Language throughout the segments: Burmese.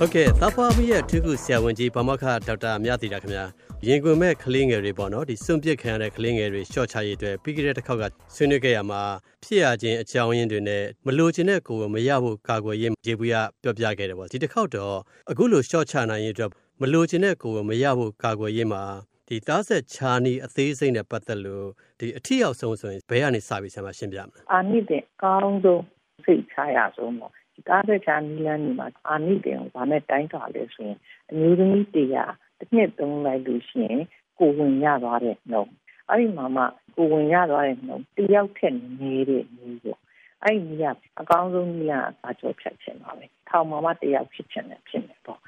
ဟုတ်ကဲ့သဖွားမီရဲ့ထုခုဆရာဝန်ကြီးဗမခဒေါက်တာမြသီတာခင်ဗျာရင်ကွင်မဲ့ကလေးငယ်တွေပေါ့နော်ဒီစွန့်ပစ်ခံရတဲ့ကလေးငယ်တွေရှော့ချရေးအတွက်ပြီးခဲ့တဲ့တစ်ခေါက်ကဆွေးနွေးခဲ့ရမှာဖြစ်ရခြင်းအကြောင်းရင်းတွေနဲ့မလိုချင်တဲ့ကိုယ်မရဖို့ကာကွယ်ရေးရေဘူးရပြောပြခဲ့တယ်ပေါ့ဒီတစ်ခေါက်တော့အခုလိုရှော့ချနိုင်ရေးအတွက်မလိုချင်တဲ့ကိုယ်မရဖို့ကာကွယ်ရေးမှာဒီသားဆက်ချာနီအသေးစိတ်နဲ့ပတ်သက်လို့ဒီအထီရောက်ဆုံးဆိုရင်ဘယ်ကနေစပြီးဆရာမရှင်းပြမလဲအာနိတဲ့ကောင်းဆုံးစိတ်ချရဆုံးပေါ့ ကားတဲ့ချာနီလန်းဒီမှာအာနိတင်ကိုဗာနဲ့တိုင်းတာလဲဆိုရင်အမျိုးသမီးတရားတစ်နှစ်သုံးလိုက်လို့ရှိရင်ကိုဝင်ရသွားတဲ့နှုံအဲ့ဒီမှာမှကိုဝင်ရသွားတဲ့နှုံတယောက်ထက်နေတဲ့မျိုးပေါ့အဲ့ဒီကြီးကအကောင်းဆုံးကြီးကစာချုပ်ဖြတ်ချင်ပါပဲထောင်မှာမှတယောက်ဖြစ်ချင်တယ်ဖြစ်နေပေါ့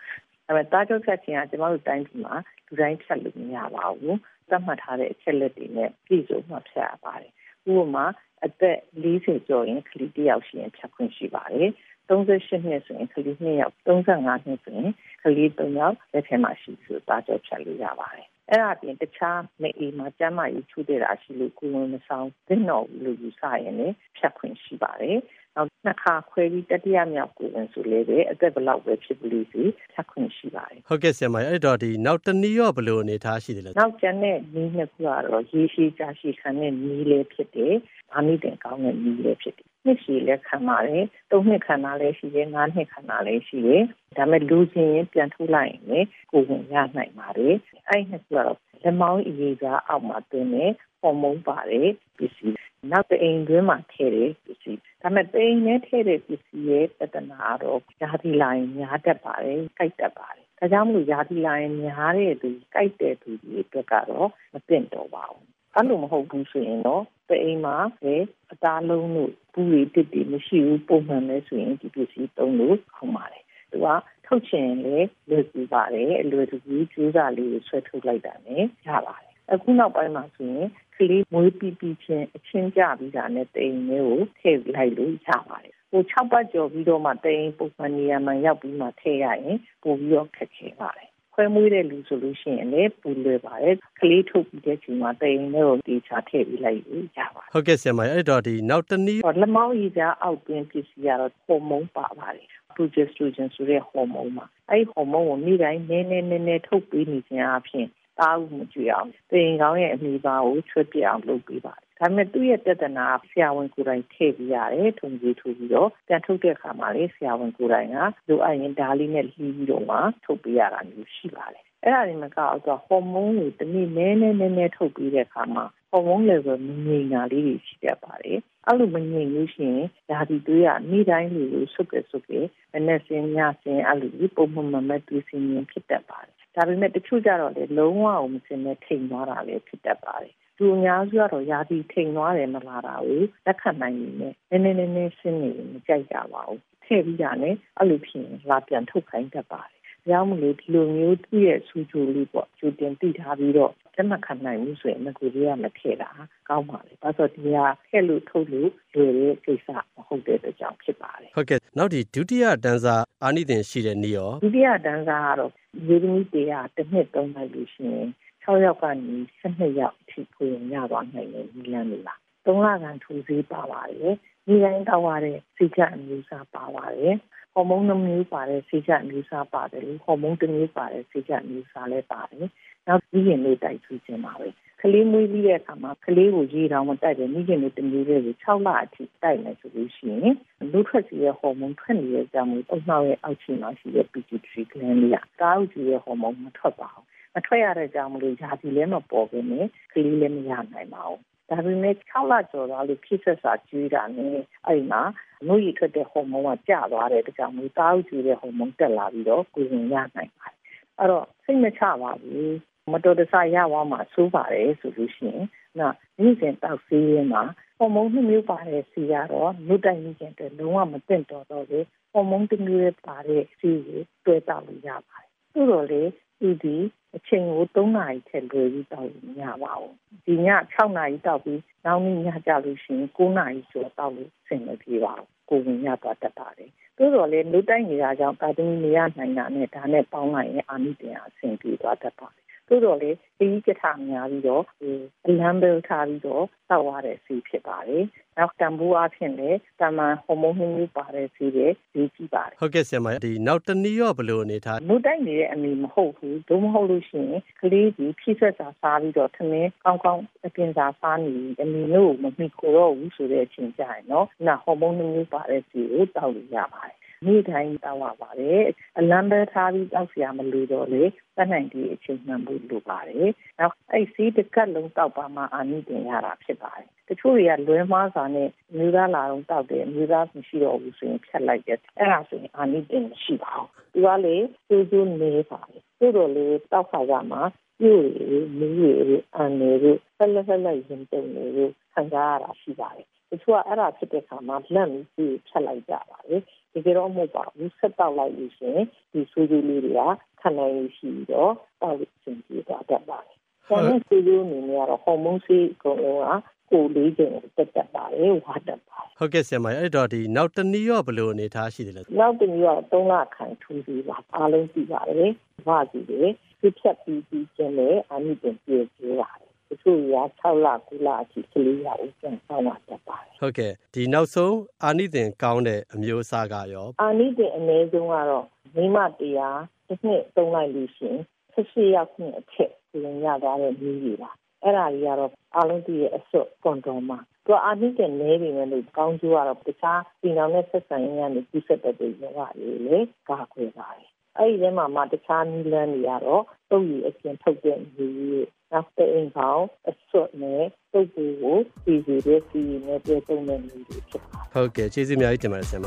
အဲ့မဲ့တာချုပ်ဖြတ်ချင်ကကျမတို့တိုင်းပြည်မှာလူတိုင်းဖြတ်လို့မရပါဘူးသတ်မှတ်ထားတဲ့အချက်လက်တွေနဲ့ပြည်စုံမှဖြတ်ရပါတယ်ဥပမာအသက်40ကျော်ရင်ကလေးတယောက်ရှိရင်ဖြတ်ခွင့်ရှိပါတယ် 38နှစ်ဆိုရင်ကလေး2ယောက်35နှစ်ဆိုရင်ကလေး3ယောက်လက်ထဲမှာရှိဆိုတာကြောဖြတ်လို့ရပါတယ်အဲ့ဒါပြင်တခြားမအေးမှာကျမ်းမာရေးချူတဲ့တာရှိလို့ကိုယ်ဝင်မဆောင်သင့်တော်ဘူးလို့ယူဆရင်လည်းဖြတ်ခွင့်ရှိပါတယ် နောက်နှစ်ခါခွဲပြီးတတိယမြောက်ကိုဝင်ဆိုလေပဲအသက်ဘလောက်ပဲဖြစ်လို့စီဖြတ်ခွင့်ရှိပါတယ်ဟုတ်ကဲ့ဆရာမအဲ့တော့ဒီနောက်တနည်းရောဘယ်လိုအနေထားရှိတယ်လဲနောက်ကျန်တဲ့နည်းနှစ်ခုကတော့ရေရှည်ကြာရှည်ခံတဲ့နည်းလေးဖြစ်တယ်။ဘာမိတင်ကောင်းတဲ့နည်းလေးဖြစ်တယ်နှစ်ရှည်လည်းခံပါတယ်။သုံးနှစ်ခံတာလည်းရှိတယ်။ငါးနှစ်ခံတာလည်းရှိတယ်။ဒါပေမဲ့လူချင်းရင်ပြန်ထုတ်လိုက်ရင်လည်းကိုယ်ဝင်ရနိုင်ပါတယ်။အဲ့ဒီနှစ်ခုကတော့လက်မောင်းအရေးစားအောက်မှာတွင်းနေဟော်မုန်းပါတယ်ပစ္စည်း နောက်တအိမ်တွင်းမှာထည့်တယ်ပစ္စည်းဒါပေမဲ့တိမ်နဲ့ထည့်တဲ့ပစ္စည်းရဲ့ပဒနာတော့ယာတိလိုင်းများတတ်ပါတယ်ကြိုက်တတ်ပါတယ်ဒါကြောင့်မလို့ယာတိလိုင်းများတဲ့သူကြိုက်တဲ့သူတွေအတွက်ကတော့မသင့်တော်ပါဘူးအဲ့လိုမဟုတ်ဘူးဆိုရင်တော့တအိမ်မှာပဲအသားလုံးတို့ပူရီတစ်တွေမရှိဘူးပုံမှန်လဲဆိုရင်ဒီပစ္စည်းသုံးလို့ခေါင်းပါတယ်သူကထုတ်ချင်လေလွယ်ကူပါတယ်အလွယ်တကူကျိုးစားလေးကိုဆွဲထုတ်လိုက်တာနဲ့ရပါတယ် အခုနောက်ပိုင်းမှာဆိုရင်ကလေးမွေးပြီးပြီးချင်းအချင်းကြပြီးတာနဲ့တိမ်မျိုးကိုထည့်လိုက်လို့ရပါတယ်ဟို6ပတ်ကျော်ပြီးတော့မှတိမ်ပုံမှန်နေရာမှာရောက်ပြီးမှထည့်ရရင်ပိုပြီးတော့ခက်ခဲပါတယ်ခွဲမွေးတဲ့လူဆိုလို့ရှိရင်လည်းပူလွယ်ပါတယ်ကလေးထုတ်ပြီးတဲ့ချိန်မှာတိမ်မျိုးကိုတေချာထည့်ပြီးလိုက်လို့ရပါတယ်ဟုတ်ကဲ့ဆရာမအဲ့တော့ဒီနောက်တနည်းလက်မောင်းရည်ကြားအောက်တွင်းပစ္စည်းကတော့ဟော်မုန်းပါပါတယ် progesterone ဆိုတဲ့ဟော်မုန်းပါအဲ့ဒီဟော်မုန်းကိုနေ့တိုင်းနည်းနည်းနည်းနည်းထုတ်ပေးနေခြင်းအပြင် သားဦးမကြွအောင်တင်ကောင်းရဲ့အမိပါကိုချွတ်ပြအောင်လုပ်ပေးပါတယ်ဒါပေမဲ့သူ့ရဲ့ပြဿနာဆရာဝန်ကိုယ်တိုင်ထည့်ပြရတယ်ထုံကြီးထိုးပြီးတော့ပြန်ထုတ်တဲ့အခါမှာလေဆရာဝန်ကိုယ်တိုင်ကလိုအပ်ရင်ဒါလေးနဲ့လှီးပြီးတော့မှထုတ်ပေးရတာမျိုးရှိပါတယ်အဲ့ဒါတွေမကောက်တော့ဟော်မုန်းတွေတနည်းနည်းနည်းနည်းနည်းထုတ်ပြီးတဲ့အခါမှာဟော်မုန်း level မငြိမ်တာလေးတွေရှိတတ်ပါတယ် အဲ့လိုမငြိမ်လို့ရှိရင်ဒါဒီတွေးရနေ့တိုင်းလူကိုဆုပ်ကြဆုပ်ကြမနေ့စင်ညစင်အဲ့လိုပုံမှန်မမတူစင်ရင်ဖြစ်တတ်ပါတယ်ဒါပေမဲ့တချို့ကြတော့လေလုံးဝအောင်မစင်နဲ့ထိန်သွားတာလည်းဖြစ်တတ်ပါတယ်သူအများစုကတော့ယာတီထိန်သွားတယ်မလားတာကိုလက်ခံနိုင်နေတယ်နည်းနည်းနည်းနည်းရှင်းနေမကြိုက်ကြပါဘူးထည့်ပြီးတာနဲ့အဲ့လိုဖြစ်ရင်လာပြန်ထုတ်ခိုင်းတတ်ပါတယ်ကြောင့်မလို့ဒီလိုမျိုးသူ့ရဲ့စူးကြိုလေးပေါ့ကျူတင်တိထားပြီးတော့ လက်မခံနိုင်ဘူးဆိုရင်ငကိုကြီးကမထည့်တာကောင်းပါလေ။ဒါဆိုဒီကထည့်လို့ထုတ်လို့လွယ်တဲ့ကိစ္စမဟုတ်တဲ့အတွက်ကြောင့်ဖြစ်ပါတယ်။ဟုတ်ကဲ့နောက်ဒီဒုတိယတန်းစားအာနိသင်ရှိတဲ့နေ့ရောဒုတိယတန်းစားကတော့ရေသမီးတရားတစ်နှစ်သုံးလိုက်လို့ရှိရင်6ယောက်ကနေ12ယောက်အထိဖွင့်ရသွားနိုင်တယ်ဒီလမ်းလေးပါ။3လကန်ထူစေးပါပါတယ်။ဒီတိုင်းတောက်ရတဲ့စိတ်ချအမျိုးအစားပါပါတယ်။ ဟော်မုန်းနှမျိုးပါတဲ့ဆေးချက်မျိုးစားပါတယ်လေဟော်မုန်းတစ်မျိုးပါတဲ့ဆေးချက်မျိုးစားလည်းပါတယ်နောက်ပြီးရင်လေးတိုက်ထူးခြင်းပါပဲကလေးမွေးပြီးတဲ့အခါမှာကလေးကိုရေတောင်မတိုက်တယ်မိခင်လေးတစ်မျိုးလေးကို6လအထိတိုက်မယ်ဆိုလို့ရှိရင်လူထွက်စီရဲ့ဟော်မုန်းထွက်နေတဲ့ကြောင့်အုံနှောက်ရဲ့အောက်ခြေမှာရှိတဲ့ pituitary gland လေးကကားဥကြီးရဲ့ဟော်မုန်းမထွက်ပါဘူးမထွက်ရတဲ့ကြောင့်မလို့ယာစီလည်းမပေါ်ဘဲနဲ့ကလေးလည်းမရနိုင်ပါဘူး ဒါပေမဲ့6လကျော်သွားလို့ဖြစ်ဆက်စာကျွေးတာနဲ့အဲ့မှာနှုတ်ရထွက်တဲ့ဟော်မုန်းကကျသွားတဲ့တကြောင်မျိုးသားဥကျွေးတဲ့ဟော်မုန်းတက်လာပြီးတော့ကိုယ်ဝင်ရနိုင်ပါတယ်အဲ့တော့စိတ်မချပါဘူးမတော်တဆရသွားမှဆိုးပါတယ်ဆိုလို့ရှိရင်နော်နေ့စဉ်တောက်ဆေးရင်းမှာဟော်မုန်းနှစ်မျိုးပါတဲ့စီကတော့နှုတ်တိုင်းခြင်းတဲ့လုံးဝမသင့်တော်တော့လေဟော်မုန်းတစ်မျိုးပါတဲ့စီကိုတွဲတောက်လို့ရပါတယ်သို့တော်လေ ဒီဒီအချိန်ကို3နာရီထက်လွယ်ပြီးတောက်လို့မရပါဘူးဒီည6နာရီတောက်ပြီးနောက်နေ့ညကြလို့ရှိရင်9နာရီကျော်တောက်လို့ဆင်မပြေပါဘူးကိုဝင်ရသွားတတ်ပါတယ်သို့တော်လည်းလူတိုင်းနေတာကြောင့်တာသမီနေရနိုင်တာနဲ့ဒါနဲ့ပေါင်းလိုက်ရင်အာနိတင်အဆင်ပြေသွားတတ်ပါတယ် သို့တော်လည်းဒီကထများပြီးတော့အလံဘယ်ထားပြီးတော့တောက်ရတဲ့ဆေးဖြစ်ပါတယ်နောက်တံပိုးအဖြစ်လည်းတမန်ဟော်မုန်းမျိုးပါတဲ့ဆေးတွေဒီကြည့်ပါတယ်ဟုတ်ကဲ့ဆရာမဒီနောက်တနည်းရောဘလို့အနေထားမူတိုက်နေတဲ့အမိမဟုတ်ဘူးဒုမဟုတ်လို့ရှိရင်ကလေးကြီးဖြည့်ဆက်စာစားပြီးတော့ထမင်းကောင်းကောင်းအပြင်စာစားနေအမိတို့မမိခိုတော့ဘူးဆိုတဲ့အချိန်ကြရင်နော်နာဟော်မုန်းမျိုးပါတဲ့ဆေးကိုတောက်လို့ရပါတယ် နေ့တိုင်းတောက်ရပါတယ်အလံပဲထားပြီးတောက်စရာမလိုတော့လေတတ်နိုင်ဒီအချိန်မှန်ဖို့လိုပါတယ်နောက်အဲ့စီးတစ်ကတ်လုံးတောက်ပါမှအာနိသင်ရတာဖြစ်ပါတယ်တချို့တွေကလွဲမားစာနဲ့မြူသားလာတော့တောက်တယ်မြူသားမရှိတော့ဘူးဆိုရင်ဖြတ်လိုက်တယ်အဲ့ဒါဆိုရင်အာနိသင်မရှိပါဘူးသူကလေစိုးစိုးနေပါတယ်သို့တော်လေတောက်ခါရမှာပြို့ရေမီးရေအန်ရေဆက်လက်ဆက်လက်ရင်တုန်ရေခံစားရတာရှိပါတယ် တချို့ကအဲ့ဒါဖြစ်တဲ့အခါမှာလက်ပြီးဖြတ်လိုက်ကြပါတယ်တကယ်တော့မဟုတ်ပါဘူးဆက်တောက်လိုက်လို့ရှိရင်ဒီဆူဂျီလေးတွေကခံနိုင်ရရှိတော့တောက်လို့ရှင်ကြည့်တော့တတ်ပါတယ်။ဆန်တဲ့ဆူဂျီအနေနဲ့ကတော့ဟော်မုန်းဆေးအကုန်လုံးကကိုလေးချိန်တက်တက်ပါတယ်ဝါတက်ပါဟုတ်ကဲ့ဆရာမအဲ့တော့ဒီနောက်တနည်းရောဘယ်လိုအနေထားရှိတယ်လဲနောက်တနည်းက3လခန့်ထူစီပါအားလုံးသိပါတယ်ဘာကြည့်လဲပြဖြတ်ပြီးပြီးချင်းနဲ့အနိတင်ပြေကျိုးပါတယ်တ ချို့ရ6လ9လအထိကလေးရဦးပြန်ဆောင်လာတတ်ပါတယ်ဟုတ်ကဲ့ဒီနောက်ဆုံးအာနိသင်ကောင်းတဲ့အမျိုးအစားကရောအာနိသင်အနည်းဆုံးကတော့မိမတရားတစ်နှစ်သုံးလိုက်လို့ရှိရင်18ရောက်နှစ်အထက်ပြင်ရသွားတဲ့မျိုးကြီးပါအဲ့ဒါကြီးကတော့အားလုံးတည်းရဲ့အစွတ်ကွန်ဒိုမှာသူအာနိသင်နေပြီမဲ့လို့ကောင်းကျိုးကတော့တခြားဒီနောက်နဲ့ဆက်ဆံရင်းကနေပြည့်စက်တဲ့ရောဂါတွေလေကာကွယ်ပါတယ် အဲ့ဒီထဲမှာမှတခြားနည်းလမ်းတွေကတော့တုပ်ရည်အပြင်ထုတ်တဲ့မျိုးနောက်တဲ့အိမ်ကောင်အစွတ်နဲ့တုပ်ပူကိုပြည်စီတဲ့စီနဲ့ပြည့်စုံတဲ့မျိုးတွေဖြစ်ပါတယ်ဟုတ်ကဲ့ကျေးဇူးအများကြီးတင်ပါတယ်ဆရာမ